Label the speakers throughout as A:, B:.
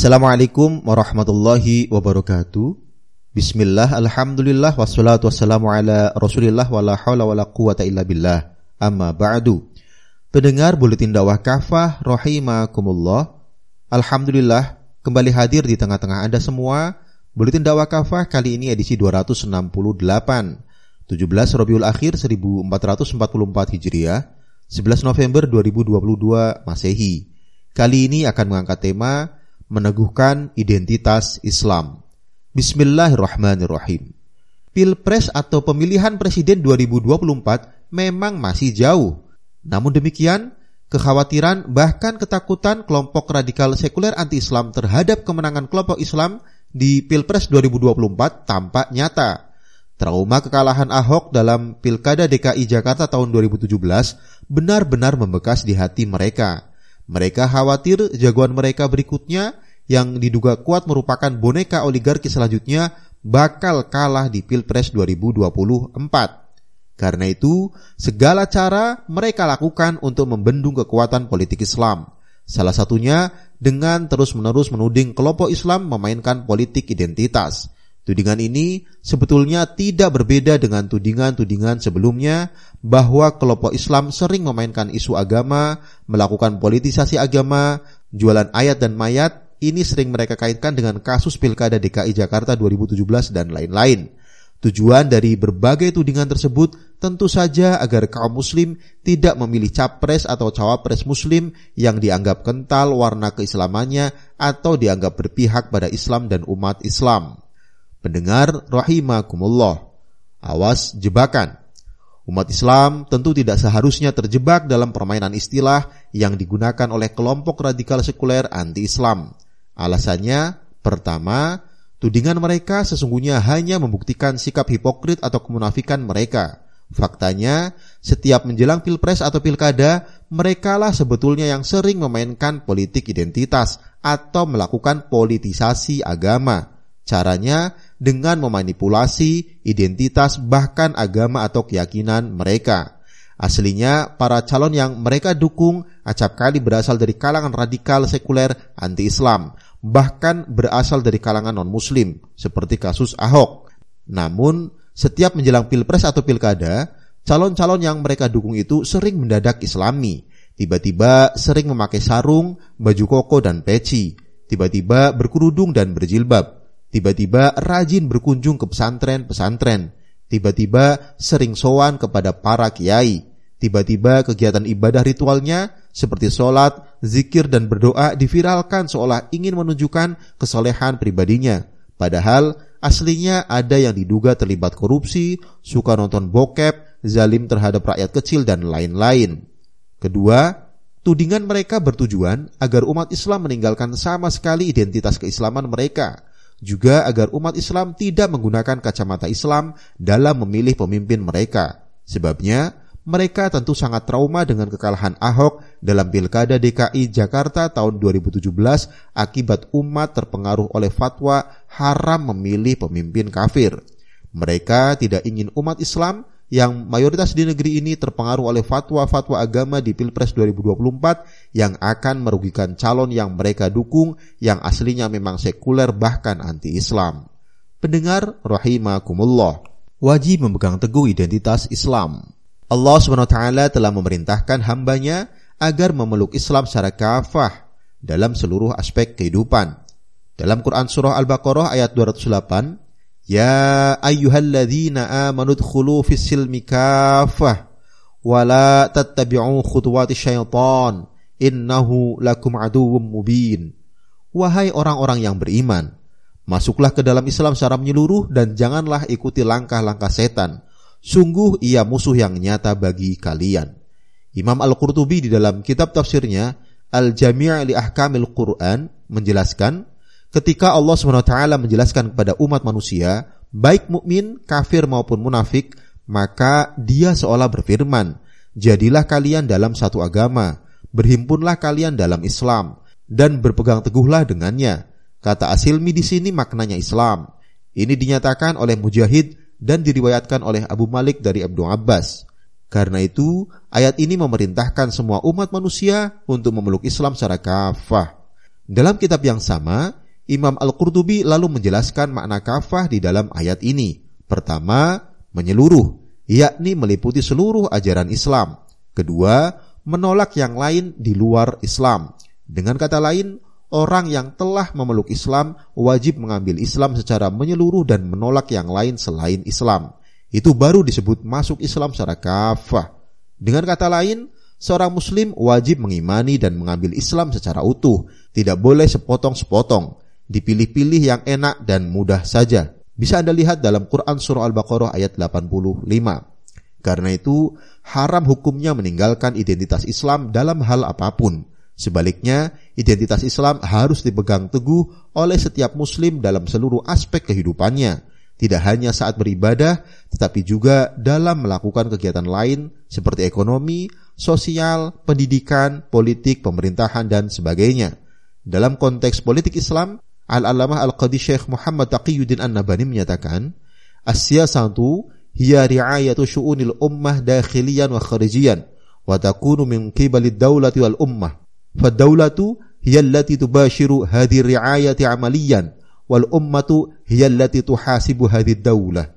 A: Assalamualaikum warahmatullahi wabarakatuh. Bismillah, alhamdulillah, wassalatu wassalamu ala rasulillah wa la hawla wa la quwata illa billah. Amma ba'du. Pendengar Buletin Dakwah Kafah rahimakumullah. Alhamdulillah kembali hadir di tengah-tengah Anda semua. Buletin Dakwah Kafah kali ini edisi 268. 17 Rabiul Akhir 1444 Hijriah, 11 November 2022 Masehi. Kali ini akan mengangkat tema meneguhkan identitas Islam. Bismillahirrahmanirrahim. Pilpres atau pemilihan presiden 2024 memang masih jauh. Namun demikian, kekhawatiran bahkan ketakutan kelompok radikal sekuler anti-Islam terhadap kemenangan kelompok Islam di Pilpres 2024 tampak nyata. Trauma kekalahan Ahok dalam Pilkada DKI Jakarta tahun 2017 benar-benar membekas di hati mereka. Mereka khawatir jagoan mereka berikutnya yang diduga kuat merupakan boneka oligarki selanjutnya bakal kalah di Pilpres 2024. Karena itu, segala cara mereka lakukan untuk membendung kekuatan politik Islam. Salah satunya dengan terus-menerus menuding kelompok Islam memainkan politik identitas. Tudingan ini sebetulnya tidak berbeda dengan tudingan-tudingan sebelumnya bahwa kelompok Islam sering memainkan isu agama, melakukan politisasi agama, jualan ayat dan mayat, ini sering mereka kaitkan dengan kasus Pilkada DKI Jakarta 2017 dan lain-lain. Tujuan dari berbagai tudingan tersebut tentu saja agar kaum muslim tidak memilih capres atau cawapres muslim yang dianggap kental warna keislamannya atau dianggap berpihak pada Islam dan umat Islam. Pendengar rahimakumullah. Awas jebakan. Umat Islam tentu tidak seharusnya terjebak dalam permainan istilah yang digunakan oleh kelompok radikal sekuler anti-Islam. Alasannya, pertama, tudingan mereka sesungguhnya hanya membuktikan sikap hipokrit atau kemunafikan mereka. Faktanya, setiap menjelang pilpres atau pilkada, merekalah sebetulnya yang sering memainkan politik identitas atau melakukan politisasi agama. Caranya dengan memanipulasi identitas bahkan agama atau keyakinan mereka. Aslinya para calon yang mereka dukung acap kali berasal dari kalangan radikal sekuler anti-Islam, bahkan berasal dari kalangan non-muslim seperti kasus Ahok. Namun, setiap menjelang pilpres atau pilkada, calon-calon yang mereka dukung itu sering mendadak islami. Tiba-tiba sering memakai sarung, baju koko dan peci. Tiba-tiba berkerudung dan berjilbab Tiba-tiba rajin berkunjung ke pesantren-pesantren. Tiba-tiba sering sowan kepada para kiai. Tiba-tiba kegiatan ibadah ritualnya seperti sholat, zikir, dan berdoa diviralkan seolah ingin menunjukkan kesolehan pribadinya. Padahal aslinya ada yang diduga terlibat korupsi, suka nonton bokep, zalim terhadap rakyat kecil, dan lain-lain. Kedua, tudingan mereka bertujuan agar umat Islam meninggalkan sama sekali identitas keislaman mereka juga agar umat Islam tidak menggunakan kacamata Islam dalam memilih pemimpin mereka. Sebabnya, mereka tentu sangat trauma dengan kekalahan Ahok dalam Pilkada DKI Jakarta tahun 2017 akibat umat terpengaruh oleh fatwa haram memilih pemimpin kafir. Mereka tidak ingin umat Islam yang mayoritas di negeri ini terpengaruh oleh fatwa-fatwa agama di Pilpres 2024 yang akan merugikan calon yang mereka dukung yang aslinya memang sekuler bahkan anti-Islam. Pendengar rahimakumullah, wajib memegang teguh identitas Islam. Allah SWT telah memerintahkan hambanya agar memeluk Islam secara kafah dalam seluruh aspek kehidupan. Dalam Quran Surah Al-Baqarah ayat 208, Ya ayyuhalladzina amanu dkhulu fis silmi kafah wa la tattabi'u khutuwati syaitan innahu lakum aduwwum mubin. Wahai orang-orang yang beriman, masuklah ke dalam Islam secara menyeluruh dan janganlah ikuti langkah-langkah setan. Sungguh ia musuh yang nyata bagi kalian. Imam Al-Qurtubi di dalam kitab tafsirnya Al-Jami' li Ahkamil Quran menjelaskan ketika Allah SWT menjelaskan kepada umat manusia, baik mukmin, kafir maupun munafik, maka dia seolah berfirman, jadilah kalian dalam satu agama, berhimpunlah kalian dalam Islam, dan berpegang teguhlah dengannya. Kata Asilmi di sini maknanya Islam. Ini dinyatakan oleh Mujahid dan diriwayatkan oleh Abu Malik dari Abdul Abbas. Karena itu, ayat ini memerintahkan semua umat manusia untuk memeluk Islam secara kafah. Dalam kitab yang sama, Imam Al-Qurtubi lalu menjelaskan makna kafah di dalam ayat ini. Pertama, menyeluruh, yakni meliputi seluruh ajaran Islam. Kedua, menolak yang lain di luar Islam. Dengan kata lain, orang yang telah memeluk Islam wajib mengambil Islam secara menyeluruh dan menolak yang lain selain Islam. Itu baru disebut masuk Islam secara kafah. Dengan kata lain, seorang muslim wajib mengimani dan mengambil Islam secara utuh, tidak boleh sepotong-sepotong dipilih-pilih yang enak dan mudah saja. Bisa Anda lihat dalam Quran Surah Al-Baqarah ayat 85. Karena itu, haram hukumnya meninggalkan identitas Islam dalam hal apa pun. Sebaliknya, identitas Islam harus dipegang teguh oleh setiap muslim dalam seluruh aspek kehidupannya. Tidak hanya saat beribadah, tetapi juga dalam melakukan kegiatan lain seperti ekonomi, sosial, pendidikan, politik, pemerintahan, dan sebagainya. Dalam konteks politik Islam, Al-Alamah Al-Qadi Syekh Muhammad Taqiyuddin An-Nabani menyatakan, As-siyasatu hiya ri'ayatu syu'unil ummah dakhiliyan wa kharijiyan wa takunu min qibalid dawlati wal ummah. Fad-dawlatu hiya allati tubashiru hadhi ri'ayati amaliyan wal ummatu hiya allati tuhasibu hadhi dawlah.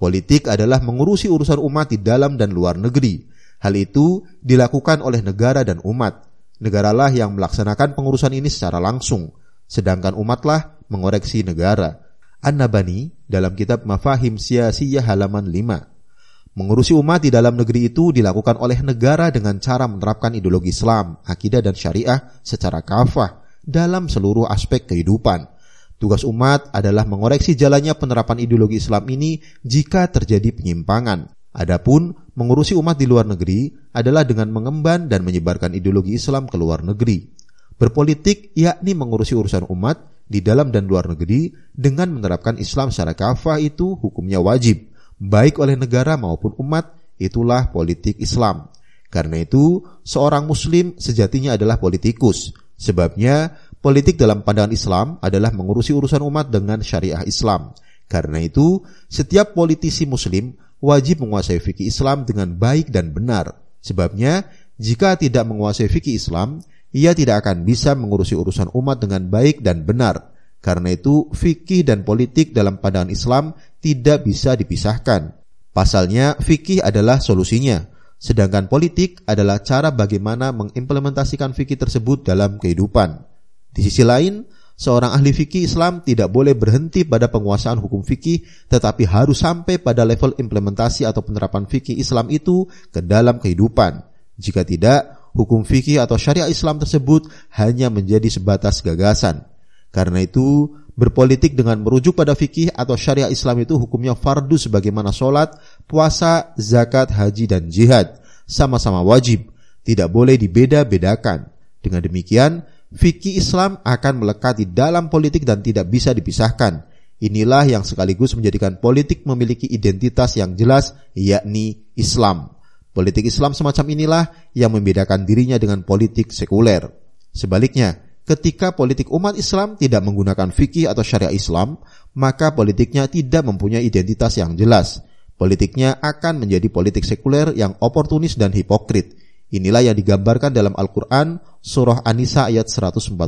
A: Politik adalah mengurusi urusan umat di dalam dan luar negeri. Hal itu dilakukan oleh negara dan umat. Negaralah yang melaksanakan pengurusan ini secara langsung sedangkan umatlah mengoreksi negara. An-Nabani dalam kitab Mafahim Siyasiyah halaman 5. Mengurusi umat di dalam negeri itu dilakukan oleh negara dengan cara menerapkan ideologi Islam, akidah dan syariah secara kafah dalam seluruh aspek kehidupan. Tugas umat adalah mengoreksi jalannya penerapan ideologi Islam ini jika terjadi penyimpangan. Adapun mengurusi umat di luar negeri adalah dengan mengemban dan menyebarkan ideologi Islam ke luar negeri. Berpolitik yakni mengurusi urusan umat di dalam dan luar negeri dengan menerapkan Islam secara kafah itu hukumnya wajib, baik oleh negara maupun umat, itulah politik Islam. Karena itu, seorang muslim sejatinya adalah politikus. Sebabnya, politik dalam pandangan Islam adalah mengurusi urusan umat dengan syariah Islam. Karena itu, setiap politisi muslim wajib menguasai fikih Islam dengan baik dan benar. Sebabnya, jika tidak menguasai fikih Islam, ia tidak akan bisa mengurusi urusan umat dengan baik dan benar. Karena itu, fikih dan politik dalam pandangan Islam tidak bisa dipisahkan. Pasalnya, fikih adalah solusinya, sedangkan politik adalah cara bagaimana mengimplementasikan fikih tersebut dalam kehidupan. Di sisi lain, seorang ahli fikih Islam tidak boleh berhenti pada penguasaan hukum fikih, tetapi harus sampai pada level implementasi atau penerapan fikih Islam itu ke dalam kehidupan. Jika tidak, hukum fikih atau syariat Islam tersebut hanya menjadi sebatas gagasan. Karena itu, berpolitik dengan merujuk pada fikih atau syariat Islam itu hukumnya fardu sebagaimana sholat, puasa, zakat, haji, dan jihad. Sama-sama wajib, tidak boleh dibeda-bedakan. Dengan demikian, fikih Islam akan melekat di dalam politik dan tidak bisa dipisahkan. Inilah yang sekaligus menjadikan politik memiliki identitas yang jelas, yakni Islam. Politik Islam semacam inilah yang membedakan dirinya dengan politik sekuler. Sebaliknya, ketika politik umat Islam tidak menggunakan fikih atau syariah Islam, maka politiknya tidak mempunyai identitas yang jelas. Politiknya akan menjadi politik sekuler yang oportunis dan hipokrit. Inilah yang digambarkan dalam Al-Quran surah An-Nisa ayat 143.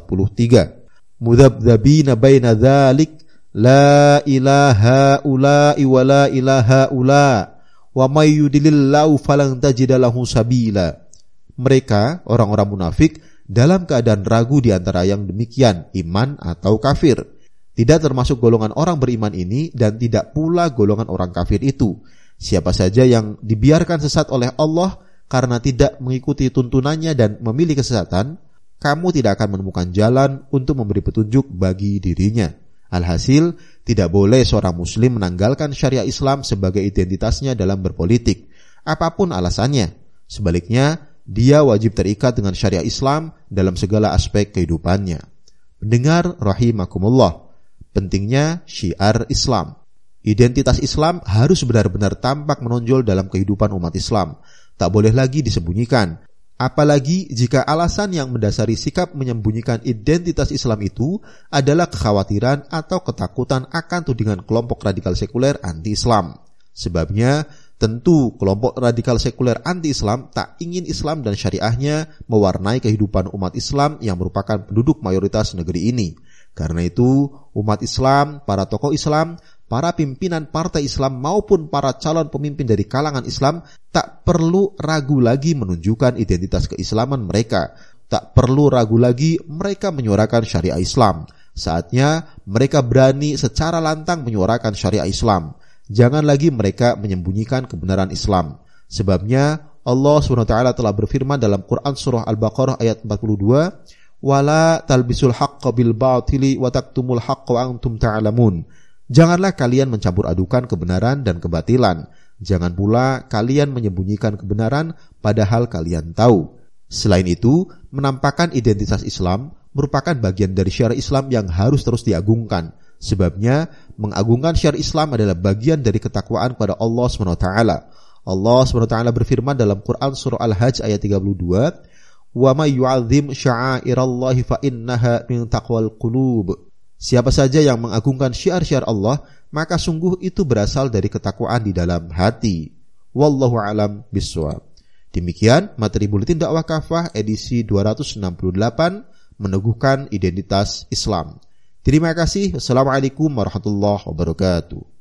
A: Mudabdabina baina dhalik la ilaha ula'i wa la ilaha ula' wa may yudlilillahu falan tajidalahu sabila. Mereka, orang-orang munafik, dalam keadaan ragu di antara yang demikian, iman atau kafir. Tidak termasuk golongan orang beriman ini dan tidak pula golongan orang kafir itu. Siapa saja yang dibiarkan sesat oleh Allah karena tidak mengikuti tuntunannya dan memilih kesesatan, kamu tidak akan menemukan jalan untuk memberi petunjuk bagi dirinya. Alhasil, tidak boleh seorang muslim menanggalkan syariah Islam sebagai identitasnya dalam berpolitik, apa pun alasannya. Sebaliknya, dia wajib terikat dengan syariah Islam dalam segala aspek kehidupannya. Pendengar rahimakumullah, pentingnya syiar Islam. Identitas Islam harus benar-benar tampak menonjol dalam kehidupan umat Islam. Tak boleh lagi disembunyikan, Apalagi jika alasan yang mendasari sikap menyembunyikan identitas Islam itu adalah kekhawatiran atau ketakutan akan tudingan kelompok radikal sekuler anti-Islam. Sebabnya, Tentu kelompok radikal sekuler anti-Islam tak ingin Islam dan syariahnya mewarnai kehidupan umat Islam yang merupakan penduduk mayoritas negeri ini. Karena itu, umat Islam, para tokoh Islam, para pimpinan partai Islam maupun para calon pemimpin dari kalangan Islam tak perlu ragu lagi menunjukkan identitas keislaman mereka. Tak perlu ragu lagi mereka menyuarakan syariah Islam. Saatnya mereka berani secara lantang menyuarakan syariah Islam jangan lagi mereka menyembunyikan kebenaran Islam. Sebabnya Allah SWT telah berfirman dalam Quran surah Al-Baqarah ayat 42, "Wala talbisul haqqo bil batili wa taktumul haqqo antum ta'lamun." Janganlah kalian mencampur adukan kebenaran dan kebatilan. Jangan pula kalian menyembunyikan kebenaran padahal kalian tahu. Selain itu, menampakkan identitas Islam merupakan bagian dari syariat Islam yang harus terus diagungkan Sebabnya mengagungkan syariat Islam adalah bagian dari ketakwaan kepada Allah SWT. Allah SWT berfirman dalam Quran surah Al-Hajj ayat 32, Siapa saja yang mengagungkan syiar-syiar Allah, maka sungguh itu berasal dari ketakwaan di dalam hati. Wallahu alam biswab. Demikian materi buletin dakwah kafah edisi 268 meneguhkan identitas Islam. Terima kasih. Assalamualaikum warahmatullahi wabarakatuh.